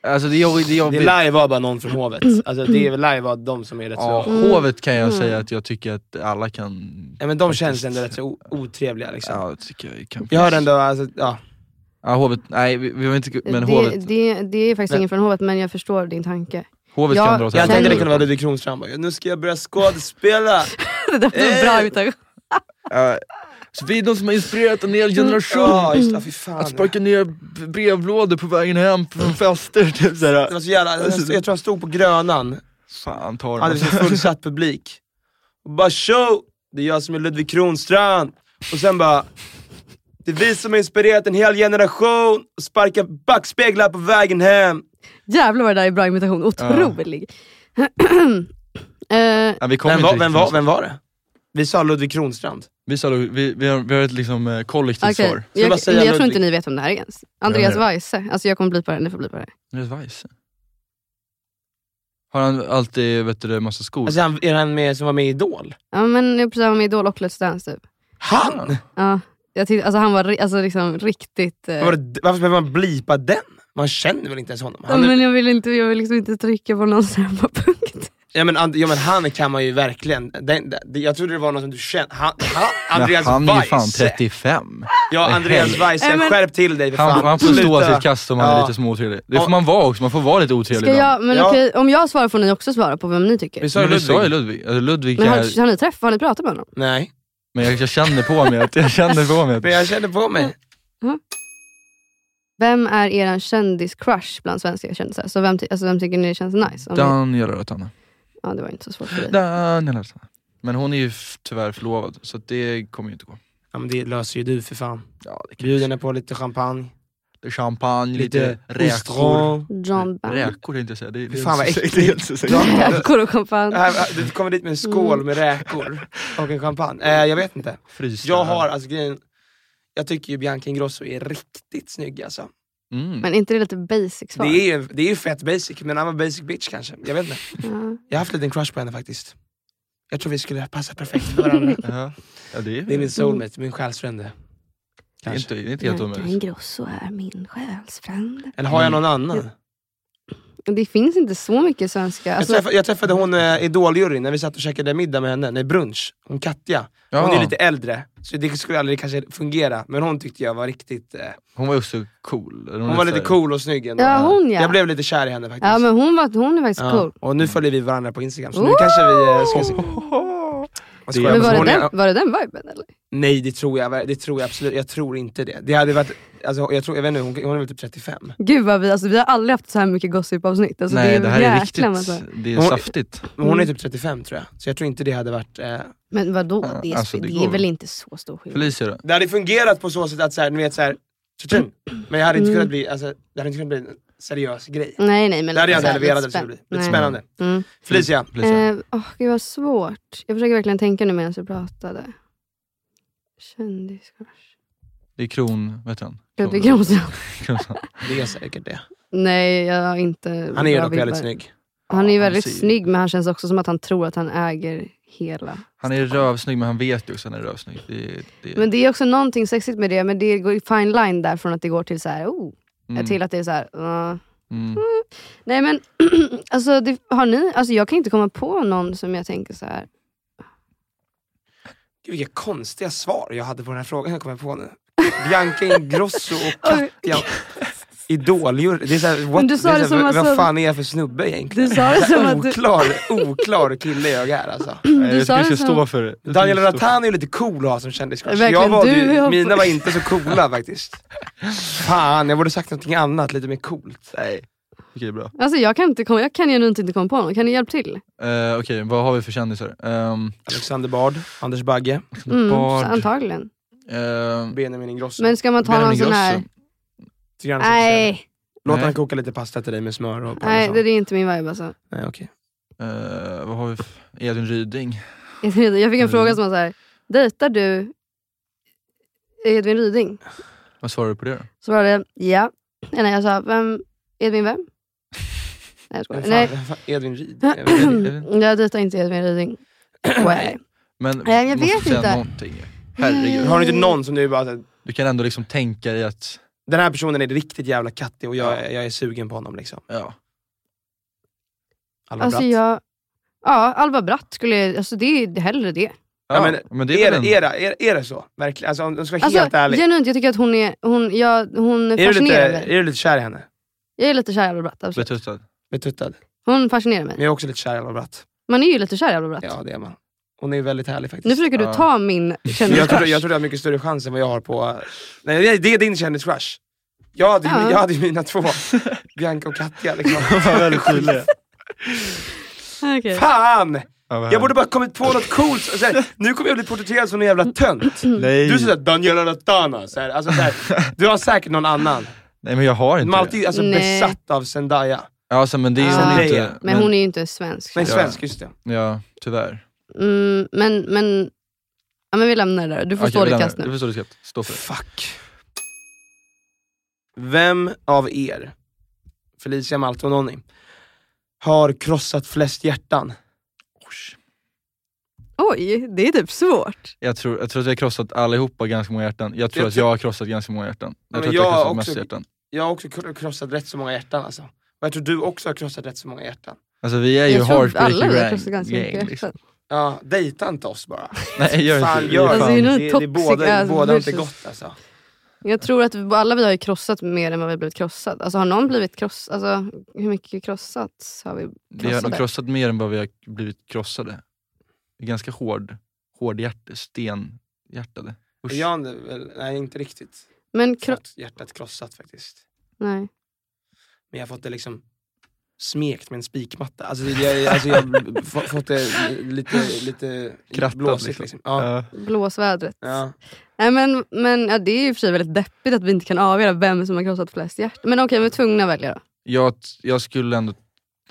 Speaker 3: Alltså det är jobbigt. Det
Speaker 4: Det lär ju vara bara någon från hovet. Alltså det lär ju vara de som är rätt
Speaker 3: Ja,
Speaker 4: så...
Speaker 2: Mm.
Speaker 3: hovet kan jag
Speaker 2: Mm.
Speaker 3: säga att jag tycker att alla kan...
Speaker 4: Ja, men de
Speaker 3: faktiskt-
Speaker 4: känns ändå rätt så otrevliga liksom.
Speaker 3: Ja, det tycker jag kan.
Speaker 4: Jag hör ändå, alltså, ja.
Speaker 3: Ja, hovet, nej vi, vi var inte... Men
Speaker 2: det,
Speaker 3: hovet,
Speaker 2: det, det är faktiskt
Speaker 4: Men-
Speaker 2: ingen från hovet men jag förstår din tanke.
Speaker 3: hovet
Speaker 2: jag-
Speaker 3: kan dra åt
Speaker 4: Jag tänkte det kunde vara Ludvig Kronstrand nu ska jag börja skådespela.
Speaker 2: det där var
Speaker 4: Eh.
Speaker 2: bra imitation.
Speaker 3: Ja, så vi är de som har inspirerat en hel generation
Speaker 4: Ja just det, fy fan.
Speaker 3: att sparka ner brevlådor på vägen hem från fester. Typ
Speaker 4: Det
Speaker 3: såhär.
Speaker 4: var så jävla, jag, jag tror han stod på Grönan,
Speaker 3: Fan ta
Speaker 4: hade
Speaker 3: dem.
Speaker 4: liksom fullsatt publik. Och bara show! Det är jag som är Ludvig Kronstrand. Och sen bara, det är vi som har inspirerat en hel generation och sparka backspeglar på vägen hem.
Speaker 2: Jävlar vad det där är bra imitation, otrolig. Eh,
Speaker 3: Ja, vi kom
Speaker 4: Vem var, vem, var, vem var det? Vi sa Ludvig Kronstrand.
Speaker 3: Vi, sa, vi, vi, har, vi har ett liksom, eh, kollektivt
Speaker 2: Okej,
Speaker 3: svar.
Speaker 4: jag
Speaker 2: Jag, jag tror inte ni vet vem det här är ens. Andreas
Speaker 3: är
Speaker 2: Weise. Alltså jag kommer bli på det, ni får bli på det.
Speaker 3: Andreas Weise. Har han alltid vet du, massa skor?
Speaker 4: Alltså han, är han med som var med i Idol?
Speaker 2: Ja men jag precis var med i Idol och Let's Dance typ.
Speaker 4: Han?
Speaker 2: Ja, jag tyckte, alltså han var alltså liksom riktigt... Eh,
Speaker 4: Var det, varför behöver man blipa den? Man känner väl inte ens honom?
Speaker 2: ja,
Speaker 4: Han är,
Speaker 2: men jag vill, inte, jag vill liksom inte trycka på någon samma punkt.
Speaker 4: Ja, men, And- ja men han kan man ju verkligen, den, den, jag trodde det var någon som du kände, han, han, Andreas
Speaker 3: han är ju fan
Speaker 4: Weise.
Speaker 3: 35.
Speaker 4: Ja Andreas Weise,
Speaker 2: men-
Speaker 4: skärp till dig för
Speaker 3: Han,
Speaker 4: fan.
Speaker 3: han får stå
Speaker 4: Sluta.
Speaker 3: sitt kast om han är
Speaker 4: Ja.
Speaker 3: lite småotrevlig. Det får man vara också, man får vara lite otrevlig
Speaker 2: Ska jag, men
Speaker 4: Ja.
Speaker 2: okej, om jag svarar får ni också svara på vem ni tycker.
Speaker 4: Vi sa ju
Speaker 3: sa
Speaker 4: Ludvig.
Speaker 3: Ludvig. Alltså, Ludvig
Speaker 2: Men
Speaker 3: är,
Speaker 2: har, har ni träffat, har ni pratat med honom?
Speaker 4: Nej,
Speaker 3: men jag, jag känner på mig att, jag känner på mig
Speaker 4: men jag kände på mig.
Speaker 2: Vem är er kändis-crush bland svenska kändisar? Så vem, alltså, vem tycker ni känns nice?
Speaker 3: Daniela Rotana.
Speaker 2: Ja, det var inte så svårt för dig.
Speaker 3: Daniela Rotana. Men hon är ju tyvärr förlovad, så det kommer ju inte gå.
Speaker 4: Ja men det löser ju du för fan.
Speaker 3: Ja, det kan
Speaker 4: Bjuder henne på lite champagne,
Speaker 3: lite champagne, lite,
Speaker 4: lite
Speaker 3: räkor.
Speaker 2: John.
Speaker 3: Räkor tänkte jag säga. Det är,
Speaker 4: fan vad äckligt.
Speaker 2: Räkor och champagne.
Speaker 4: Här, Du kommer dit med en skål med räkor och en champagne. Eh, jag vet inte.
Speaker 3: Frysta.
Speaker 4: Jag har, alltså grejen, jag tycker ju Bianca Ingrosso är riktigt snygg alltså.
Speaker 3: Mm.
Speaker 2: Men inte det lite basic svar?
Speaker 4: Det är ju det är ju fett basic, men I'm a basic bitch kanske. Jag vet inte.
Speaker 2: Ja.
Speaker 4: Jag har haft en liten crush på henne faktiskt. Jag tror vi skulle passa perfekt för varandra.
Speaker 3: Ja. Ja, det är,
Speaker 4: Det är min soulmate, min själsfrände.
Speaker 3: det är
Speaker 4: Kanske.
Speaker 3: inte, det är inte helt omöjligt.
Speaker 2: Ingrosso är min själsfrände.
Speaker 4: Eller har jag någon annan?
Speaker 2: Det finns inte så mycket svenska. Alltså,
Speaker 4: jag, träffade, jag träffade hon eh, Idol-juryn när vi satt och käkade middag med henne, nej brunch. Hon Katja. Hon
Speaker 3: Ja.
Speaker 4: är lite äldre, så det skulle aldrig kanske fungera. Men hon tyckte jag var riktigt... Eh,
Speaker 3: Hon var ju också cool.
Speaker 4: hon var lite cool och snygg ändå.
Speaker 2: ja, hon ja.
Speaker 4: Jag blev lite kär i henne faktiskt.
Speaker 2: ja men hon, var, hon är faktiskt
Speaker 4: Ja,
Speaker 2: cool.
Speaker 4: Och nu följer vi varandra på instagram, så nu kanske vi eh, ska se.
Speaker 2: Men var det,
Speaker 4: hon
Speaker 2: den, var det den viben eller?
Speaker 4: Nej det tror jag, det tror jag absolut, jag tror inte det. Det hade varit, alltså, jag, tror, jag vet inte, hon, hon är väl typ 35.
Speaker 2: Gud vad vi, alltså, vi har aldrig haft så här mycket gossip-avsnitt. Alltså,
Speaker 3: Nej
Speaker 2: det, är
Speaker 3: det här är riktigt,
Speaker 2: massa.
Speaker 3: det är
Speaker 4: Hon-
Speaker 3: saftigt.
Speaker 4: Men hon är
Speaker 2: Mm.
Speaker 4: typ 35 tror jag, så jag tror inte det hade varit... Eh,
Speaker 2: Men vadå,
Speaker 3: Ja,
Speaker 2: det, är,
Speaker 3: alltså, det
Speaker 2: det är väl inte så stor skillnad?
Speaker 3: Felicia då?
Speaker 4: det hade fungerat på så sätt att såhär, ni vet såhär, men jag hade inte
Speaker 2: Mm.
Speaker 4: kunnat bli, alltså, det hade inte kunnat bli en seriös grej.
Speaker 2: Nej nej men
Speaker 4: Det hade jag inte
Speaker 2: så här,
Speaker 4: heller velat att det skulle bli. Lite
Speaker 2: Nej.
Speaker 4: spännande.
Speaker 2: Mm.
Speaker 4: Felicia,
Speaker 3: Felicia.
Speaker 2: Eh, åh, gud vad svårt. Jag försöker verkligen tänka nu medan jag pratade. Kändiscrush.
Speaker 3: Det är Kron, vad heter han?
Speaker 2: Ludvig Kronstrand.
Speaker 3: Kronstrand.
Speaker 4: det är säkert det.
Speaker 2: Nej jag har inte
Speaker 4: Han är ju
Speaker 2: bra
Speaker 4: dock väldigt
Speaker 2: vibbar.
Speaker 4: snygg.
Speaker 2: Han är ju
Speaker 3: Ja,
Speaker 2: väldigt
Speaker 3: ser
Speaker 2: snygg men han känns också som att han tror att han äger hela.
Speaker 3: Han är rövsnygg men han vet ju också att han är rövsnygg. Det, det,
Speaker 2: Men det är också någonting sexigt med det, men det går ju fine line där från att det går till så här, oh,
Speaker 3: mm,
Speaker 2: till att det är så här, uh.
Speaker 3: mm.
Speaker 2: Nej men alltså, det, har ni, alltså jag kan inte komma på någon som jag tänker så här.
Speaker 4: Gud, vilka konstiga svar jag hade på den här frågan jag kommer på nu. Bianca Ingrosso och Katja Idol det är såhär, what,
Speaker 2: Men du sa
Speaker 4: det är såhär,
Speaker 2: som
Speaker 4: vad, vad fan är jag för snubbe egentligen?
Speaker 2: Du sa det som att du-
Speaker 4: oklar, oklar kille jag är alltså.
Speaker 2: Du sa det som-
Speaker 3: stå för
Speaker 4: Daniel Rattan är ju lite cool att ha som kändiscrush. Jag valde
Speaker 2: du
Speaker 4: ju, mina var inte så coola faktiskt. Fan, jag borde sagt någonting annat, lite mer coolt. Nej.
Speaker 3: Är bra.
Speaker 2: Alltså jag kan, inte komma, jag kan genuint inte komma på någon, kan ni hjälpa till?
Speaker 3: Uh, Okej, vad har vi för kändisar? Um,
Speaker 4: Alexander Bard, Anders Bagge,
Speaker 2: Mm,
Speaker 3: Bard.
Speaker 2: antagligen.
Speaker 3: Uh,
Speaker 4: Benjamin Ingrosso.
Speaker 2: Men ska man ta
Speaker 3: Benjamin
Speaker 2: någon sån här...
Speaker 3: Ingrosso.
Speaker 4: Tycker han är sexig.
Speaker 2: Nej,
Speaker 4: Låt
Speaker 3: Nej.
Speaker 4: han koka lite pasta till dig med smör och
Speaker 2: nej
Speaker 4: parmesan.
Speaker 2: det är inte min vibe alltså.
Speaker 4: Nej, okej.
Speaker 3: Eh, vad har vi för... Edvin Ryding.
Speaker 2: Jag fick en
Speaker 3: Mm.
Speaker 2: fråga som var så här. dejtar du Edvin Ryding?
Speaker 3: Vad svarar du på det då?
Speaker 2: Så var det ja. Nej jag sa, vem, Edvin vem? Nej jag Nej.
Speaker 4: fan, fan, Edvin Ryd? Jag
Speaker 2: dejtar inte Edvin Ryding. Nej.
Speaker 3: Men
Speaker 2: Nej, jag
Speaker 3: måste
Speaker 2: vet
Speaker 3: säga
Speaker 2: inte.
Speaker 3: någonting. Herregud.
Speaker 4: Har du inte någon som du bara, så här,
Speaker 3: Du kan ändå liksom tänka i att,
Speaker 4: den här personen är riktigt jävla kattig och jag,
Speaker 3: Ja.
Speaker 4: jag är sugen på honom liksom.
Speaker 3: ja.
Speaker 4: Alva
Speaker 2: Alltså
Speaker 4: Bratt.
Speaker 2: jag... Ja, Alva Bratt skulle jag... Alltså det är hellre det.
Speaker 4: Ja, men
Speaker 3: men det är,
Speaker 4: Är
Speaker 3: väl
Speaker 4: det, är, det, är, är det så? Verkligen? Alltså om du ska vara
Speaker 2: Alltså
Speaker 4: helt ärlig.
Speaker 2: genuint, jag tycker att hon är, hon, ja, hon
Speaker 4: Är du, lite, är du lite kär i henne?
Speaker 2: Jag är lite kär i Alva Bratt, absolut.
Speaker 3: betuttad.
Speaker 4: Betuttad?
Speaker 2: Hon fascinerar
Speaker 4: Men
Speaker 2: mig.
Speaker 4: jag är också lite kär i Alva Bratt.
Speaker 2: Man är ju lite kär i Alva Bratt.
Speaker 4: Ja det är man. Hon är väldigt härlig faktiskt.
Speaker 2: Nu försöker du
Speaker 3: Ja.
Speaker 2: ta min
Speaker 4: Men jag,
Speaker 2: kändiscrush.
Speaker 4: tror, jag tror du har mycket större chans än vad jag har på... Nej det är- det din kändiscrush. Jag hade, ju-
Speaker 2: Ja.
Speaker 4: jag hade ju mina två, Bianca och Katja liksom.
Speaker 3: var väldigt tydlig.
Speaker 2: Okej.
Speaker 4: Fan!
Speaker 3: Ja,
Speaker 4: Jag borde bara kommit på något coolt. Så här, nu kommer jag bli porträtterad som en jävla tönt.
Speaker 3: Nej.
Speaker 4: Du såhär Daniela Ratana, så här, alltså, så här, du har säkert någon annan.
Speaker 3: Nej men jag har inte
Speaker 4: De är alltid alltså,
Speaker 2: Nej.
Speaker 4: besatt av Zendaya.
Speaker 3: Det. Alltså, men det är
Speaker 2: Ja.
Speaker 3: inte...
Speaker 2: Men hon är ju inte svensk.
Speaker 4: Men
Speaker 3: Ja.
Speaker 4: svensk, just det.
Speaker 3: Ja, tyvärr.
Speaker 2: Mm, men, men, ja, men vi lämnar det där. Du får
Speaker 3: Okej,
Speaker 2: stå
Speaker 3: vi
Speaker 2: ditt kast
Speaker 3: det. Du
Speaker 2: nu.
Speaker 3: får stå ditt kast. Stå för det.
Speaker 4: Fuck. Vem av er, Felicia, Malte och Nonny, har krossat flest hjärtan?
Speaker 2: Oj, det är typ svårt.
Speaker 3: Jag tror, jag tror att jag har krossat allihopa ganska många hjärtan. Jag tror
Speaker 4: Jag
Speaker 3: att jag har krossat ganska många hjärtan. Jag
Speaker 4: men
Speaker 3: tror att jag
Speaker 4: jag
Speaker 3: har krossat
Speaker 4: också-
Speaker 3: mest hjärtan.
Speaker 4: Jag har också kro- krossat rätt så många hjärtan alltså. Och jag tror du också har krossat rätt så många hjärtan.
Speaker 3: Alltså vi är ju
Speaker 2: vi har
Speaker 3: gang,
Speaker 2: krossat ganska mycket
Speaker 3: gang
Speaker 2: hjärtan.
Speaker 3: liksom.
Speaker 4: Ja, dejta inte oss bara.
Speaker 3: Nej gör
Speaker 4: Fan,
Speaker 3: inte
Speaker 4: gör.
Speaker 2: Alltså, det är
Speaker 4: det, det,
Speaker 2: toxic
Speaker 4: båda, båda inte gått alltså.
Speaker 2: Jag tror att vi- alla vi har ju krossat mer än vad vi har blivit krossad. Alltså har någon blivit krossad? Alltså hur mycket krossat har vi
Speaker 3: Vi har nog
Speaker 2: krossade?
Speaker 3: krossat mer än vad vi har blivit krossade. Vi är ganska hård, hård hjärte, stenhjärtade. Usch.
Speaker 4: Jag nej inte riktigt
Speaker 2: Men kro-
Speaker 4: hjärtat krossat faktiskt.
Speaker 2: nej.
Speaker 4: Men jag har fått det liksom smekt med en spikmatta. Alltså jag, alltså jag har få- fått det lite, lite
Speaker 3: Krattat
Speaker 4: blåsigt
Speaker 3: liksom.
Speaker 4: liksom. Ja.
Speaker 2: Blåsvädret.
Speaker 4: Ja.
Speaker 2: Nej, men men ja, det är ju för sig väldigt deppigt att vi inte kan avgöra vem som har krossat flest hjärtan. Men okej, vi är tvungna att välja då.
Speaker 3: Jag, jag skulle ändå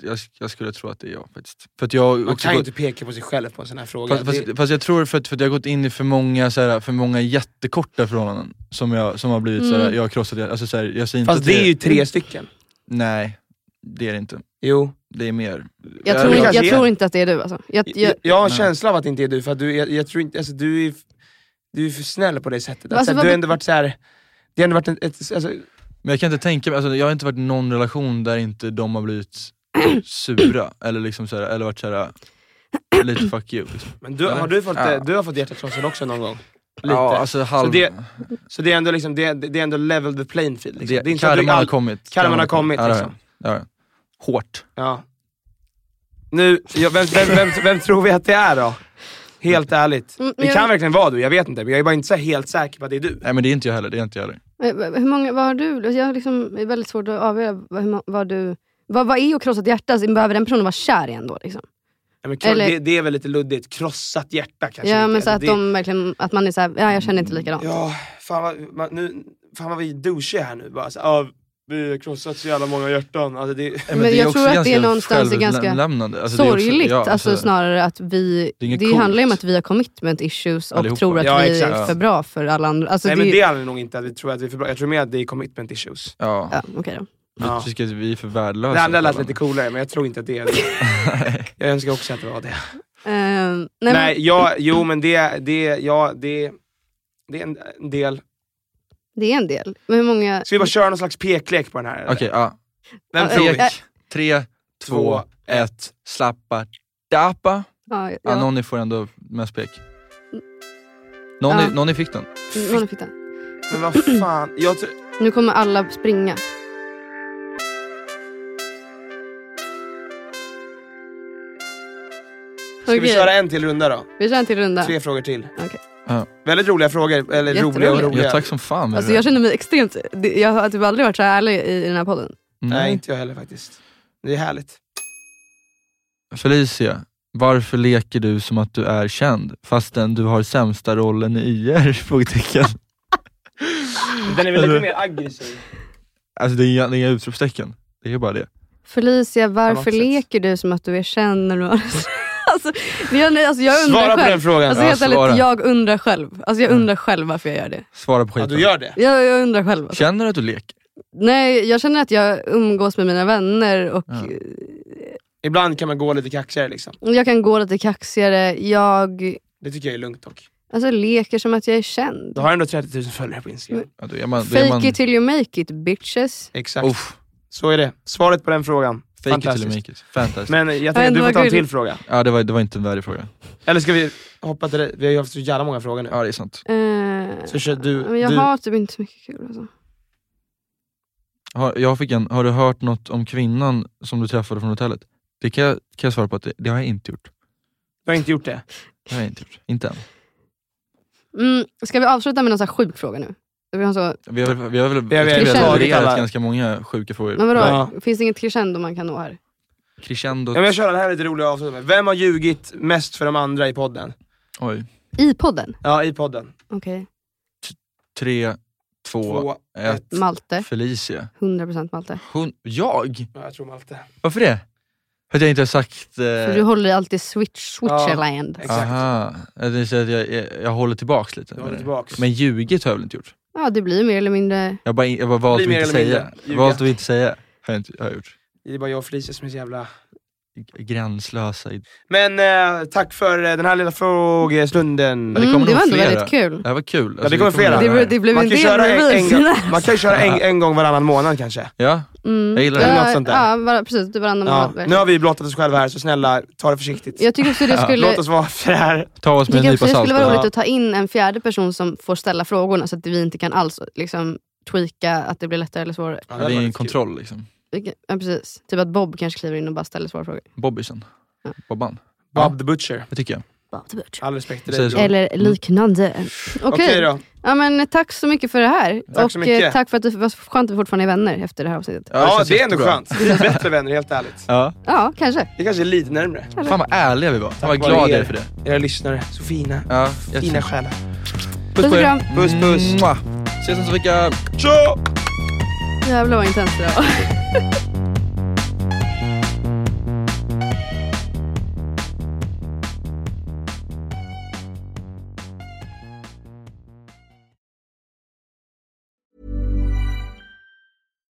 Speaker 3: jag, jag skulle tro att det är jag faktiskt. För att jag
Speaker 4: Man kan ju
Speaker 3: gått,
Speaker 4: inte peka på sig själv på en sån här fråga.
Speaker 3: fast, fast,
Speaker 4: Det-
Speaker 3: fast jag tror för att, för att jag har gått in i för många, så här, för många jättekorta förhållanden som, jag, som har blivit
Speaker 2: Mm.
Speaker 3: så här, jag har krossat, alltså, så här, jag säger inte
Speaker 4: Fast
Speaker 3: att
Speaker 4: det är ju tre stycken.
Speaker 3: Nej, det är det inte.
Speaker 4: Jo.
Speaker 3: Det är mer.
Speaker 2: Jag,
Speaker 3: Ja,
Speaker 2: tror, jag
Speaker 4: är.
Speaker 2: tror inte att det är du alltså. Jag,
Speaker 4: Jag,
Speaker 2: jag,
Speaker 4: jag har en känsla av att det inte är du, för att du, jag, jag tror inte, alltså, du är du är för snäll på det sättet.
Speaker 2: Alltså,
Speaker 4: så här,
Speaker 2: vad
Speaker 4: du har ändå varit så här, det har ändå varit ett, ett alltså,
Speaker 3: Men jag kan inte tänka mig, alltså, jag har inte varit i någon relation där inte de har blivit sura, eller liksom så här, eller varit såhär, lite fuck you. Liksom.
Speaker 4: men du,
Speaker 3: Eller?
Speaker 4: har du fått,
Speaker 3: Ja.
Speaker 4: eh, du har fått hjärtat krossat också någon gång? Lite.
Speaker 3: Ja, alltså halv...
Speaker 4: Så det- Så det är ändå, liksom, det, det är ändå level the playing field. Liksom.
Speaker 3: det,
Speaker 4: det är inte så att du
Speaker 3: karman har
Speaker 4: all-
Speaker 3: kommit.
Speaker 4: karman har kommit,
Speaker 3: Ja, har
Speaker 4: liksom.
Speaker 3: jag. Ja, ja. Hårt.
Speaker 4: Ja. Nu, ja, vem, vem, vem, vem tror vi att det är då? Helt ärligt.
Speaker 2: Mm,
Speaker 4: Det
Speaker 2: jag-
Speaker 4: kan verkligen vara du, jag vet inte. Men jag är bara inte så helt säker på att det är du.
Speaker 3: Nej men det är inte jag heller. Det är inte jag heller.
Speaker 2: Eh, Hur många, vad har du? Jag har liksom, det är väldigt svårt att avgöra vad, vad du... Vad, vad är att krossa ett hjärta? Alltså, Behöver den personen vara kär igen då? Liksom?
Speaker 4: Ja, men kro-
Speaker 2: Eller-
Speaker 4: det, det är väl lite luddigt. Krossat hjärta kanske.
Speaker 2: Ja,
Speaker 4: inte.
Speaker 2: men så att,
Speaker 4: det,
Speaker 2: de verkligen, att man är såhär, ja jag känner inte likadant.
Speaker 4: Ja, fan vad, man, nu, fan vad vi är douchiga här nu. Bara, så, ah, vi har krossat så jävla många hjärtan. Alltså, det,
Speaker 3: Nej,
Speaker 2: Men
Speaker 3: det är
Speaker 2: jag tror att det är
Speaker 3: ganska
Speaker 2: någonstans är ganska.
Speaker 3: Alltså, det är också-
Speaker 2: Sorgligt,
Speaker 3: ja,
Speaker 2: alltså, snarare att vi...
Speaker 3: Det
Speaker 2: Det handlar ju om att vi har commitment issues och
Speaker 3: Allihopa.
Speaker 2: tror att
Speaker 4: Ja,
Speaker 2: vi
Speaker 4: exakt.
Speaker 2: är för bra för alla andra. Alltså,
Speaker 4: nej
Speaker 2: det,
Speaker 4: men det är nog inte att vi tror att vi är för bra. Jag tror mer att det är commitment issues.
Speaker 3: Ja.
Speaker 2: Ja, okej då.
Speaker 4: Ja.
Speaker 3: Vi tycker att vi är för värdelösa.
Speaker 4: Det andra lät lite coolare men jag tror inte att det är det. jag önskar också att det var det.
Speaker 2: Ehm,
Speaker 4: Nej,
Speaker 2: nej, men,
Speaker 4: ja, jo men det, det, ja, det, det är en, en del.
Speaker 2: det är en del. Men hur många...
Speaker 4: Ska vi bara köra någon slags peklek på den här?
Speaker 3: Okej, ja.
Speaker 4: Vem
Speaker 2: Ja,
Speaker 4: tror vi?
Speaker 3: Tre, två, ett, slappa, dappa.
Speaker 2: Ja,
Speaker 3: Ja. Nonni får ändå mest pek. Nonni,
Speaker 2: Ja.
Speaker 3: Fick den.
Speaker 2: någon fick den.
Speaker 4: Men vad fan, jag tror...
Speaker 2: Nu kommer alla springa.
Speaker 4: Ska vi
Speaker 2: Okej,
Speaker 4: köra en till runda då?
Speaker 2: vi kör en till runda.
Speaker 4: Tre frågor till.
Speaker 2: Okej.
Speaker 3: Ja.
Speaker 4: Väldigt roliga frågor, eller roliga och roliga.
Speaker 3: Ja, tack som fan.
Speaker 2: Alltså, jag känner mig extremt... Jag har typ aldrig varit så här ärlig i, i den här podden.
Speaker 4: Nej inte jag heller faktiskt. Det är härligt.
Speaker 3: Felicia, varför leker du som att du är känd fastän du har sämsta rollen i IR? Frågetecken.
Speaker 4: Den är väl lite mer aggressiv.
Speaker 3: Alltså det är inga, det är inga utropstecken. Det är bara det.
Speaker 2: Felicia, varför
Speaker 4: sätt.
Speaker 2: leker du som att du är känd när du har... alltså, är, alltså, jag undrar
Speaker 4: Svara på
Speaker 2: själv.
Speaker 4: den frågan.
Speaker 2: Alltså,
Speaker 3: Ja,
Speaker 2: helt
Speaker 3: svara.
Speaker 2: ärligt, jag undrar själv. Alltså, jag undrar själv varför jag gör det.
Speaker 3: Svara på
Speaker 4: Ja,
Speaker 3: skiten.
Speaker 4: du gör det?
Speaker 2: Jag, jag undrar själv. Alltså.
Speaker 3: Känner du att du leker?
Speaker 2: Nej, jag känner att jag umgås med mina vänner och
Speaker 3: Ja.
Speaker 4: Ibland kan man gå lite kaxigare liksom.
Speaker 2: jag kan gå lite kaxigare. Jag
Speaker 4: Det tycker jag är lugnt dock.
Speaker 2: alltså, leker som att jag är känd.
Speaker 4: Du har ändå 30 000 följare på Instagram.
Speaker 3: Ja, då är man, då är
Speaker 2: Fake
Speaker 3: man,
Speaker 2: it till you make it bitches.
Speaker 4: Exakt.
Speaker 3: Uff,
Speaker 4: Så är det. Svaret på den frågan.
Speaker 3: Fake it till you
Speaker 4: Fantastiskt.
Speaker 3: make it. Fantastiskt.
Speaker 4: Men jag
Speaker 2: Ja,
Speaker 4: tänker du får ta en till fråga.
Speaker 3: Ja, det var, det var inte en värdig fråga.
Speaker 4: Eller ska vi hoppa till det? Vi har ju haft så jävla många frågor nu.
Speaker 3: Ja, det är sant.
Speaker 2: Eh,
Speaker 4: Så kör du,
Speaker 2: men jag
Speaker 4: du
Speaker 2: har typ inte så mycket kul. Alltså.
Speaker 3: Har, jag fick en, har du hört något om kvinnan som du träffade från hotellet? Det kan jag, kan jag svara på att det, det har jag inte gjort.
Speaker 4: du har inte gjort det?
Speaker 3: Det har jag inte gjort. Inte än.
Speaker 2: Mm, ska vi avsluta med någon här sjuk fråga nu? Vi har så,
Speaker 3: Vi har, väl- vi har väl
Speaker 4: Vi har- vi
Speaker 2: har
Speaker 3: vi har
Speaker 2: tagit
Speaker 3: levererat ganska många sjuka frågor.
Speaker 2: men vadå,
Speaker 4: Ja.
Speaker 2: finns det inget crescendo man kan nå här?
Speaker 3: Crescendo.
Speaker 4: Ja, men jag kör den här lite roliga avslutet med. Vem har ljugit mest för de andra i podden?
Speaker 3: Oj.
Speaker 2: I podden?
Speaker 4: Ja, i podden.
Speaker 2: Okej.
Speaker 3: Tre, två,
Speaker 4: Två,
Speaker 3: ett.
Speaker 2: Malte.
Speaker 3: Felicia.
Speaker 2: 100% Malte.
Speaker 3: Hon, jag?
Speaker 4: Ja, jag tror Malte.
Speaker 3: Varför det? För att jag inte har sagt...
Speaker 2: För
Speaker 3: Eh,
Speaker 2: du håller alltid switch, switcherland.
Speaker 4: Exakt.
Speaker 3: aha, jag, jag, jag, jag håller tillbaks lite.
Speaker 4: Du håller tillbaks.
Speaker 3: Men ljugit har jag väl inte gjort?
Speaker 2: Ja, det blir mer eller mindre...
Speaker 3: Jag har bara, jag bara valt att inte säga. Valt att inte säga. Har jag, inte, har jag gjort.
Speaker 4: Det är bara jag och Felicia som är så jävla...
Speaker 3: Gränslösa.
Speaker 4: Men eh, tack för eh, den här lilla frågestunden.
Speaker 3: Ja, det
Speaker 2: Mm,
Speaker 3: kommer
Speaker 2: det var ändå väldigt kul.
Speaker 3: Det här var kul.
Speaker 4: Ja, det kommer flera.
Speaker 2: Det, det blev
Speaker 4: Man
Speaker 2: en
Speaker 4: kan,
Speaker 2: del
Speaker 4: köra en, en, man kan köra en, en gång varannan månad kanske.
Speaker 3: Ja,
Speaker 2: Mm.
Speaker 3: Jag gillar det.
Speaker 2: Ja,
Speaker 4: Något sånt där.
Speaker 2: Ja, var, precis. Det varannan
Speaker 4: Ja.
Speaker 2: månad.
Speaker 4: Nu har vi blottat oss själva här, så snälla ta det försiktigt.
Speaker 2: Jag tycker också det skulle...
Speaker 4: Låt oss vara här.
Speaker 3: ta oss med en nypa
Speaker 2: också det
Speaker 3: salt.
Speaker 2: skulle vara roligt att ta in en fjärde person som får ställa frågorna så att vi inte kan alls liksom, tweaka att det blir lättare eller svårare.
Speaker 4: Ja,
Speaker 3: det är
Speaker 4: var
Speaker 3: en
Speaker 4: lite kul.
Speaker 3: kontroll liksom.
Speaker 2: Ja, precis. Typ att Bob kanske kliver in och bara ställer svåra frågor.
Speaker 3: Bobbisen.
Speaker 2: Ja.
Speaker 3: Bobban.
Speaker 4: Bob the Butcher.
Speaker 3: Det tycker jag.
Speaker 4: All respekt till dig.
Speaker 2: Eller liknande. Okej,
Speaker 4: Okej då.
Speaker 2: ja, men tack så mycket för det här.
Speaker 4: Tack
Speaker 2: och
Speaker 4: så mycket.
Speaker 2: eh, tack för att det var skönt att vi fortfarande är vänner efter det här avsnittet.
Speaker 4: Ja,
Speaker 3: känns
Speaker 4: det är ändå skönt. Vi är bättre vänner, helt ärligt.
Speaker 3: Ja.
Speaker 2: Ja, kanske.
Speaker 4: Det kanske är lite närmre.
Speaker 3: Fan vad ärliga vi var. Fan vad
Speaker 4: vare
Speaker 3: glad jag
Speaker 4: er.
Speaker 3: är för det.
Speaker 4: Era lyssnare, så fina.
Speaker 3: Ja, jag
Speaker 4: Fina själar.
Speaker 2: Puss och
Speaker 4: på er. Puss puss.
Speaker 3: Mwah. Ses nästa vecka.
Speaker 4: Tja!
Speaker 2: Jävlar vad intensivt det var.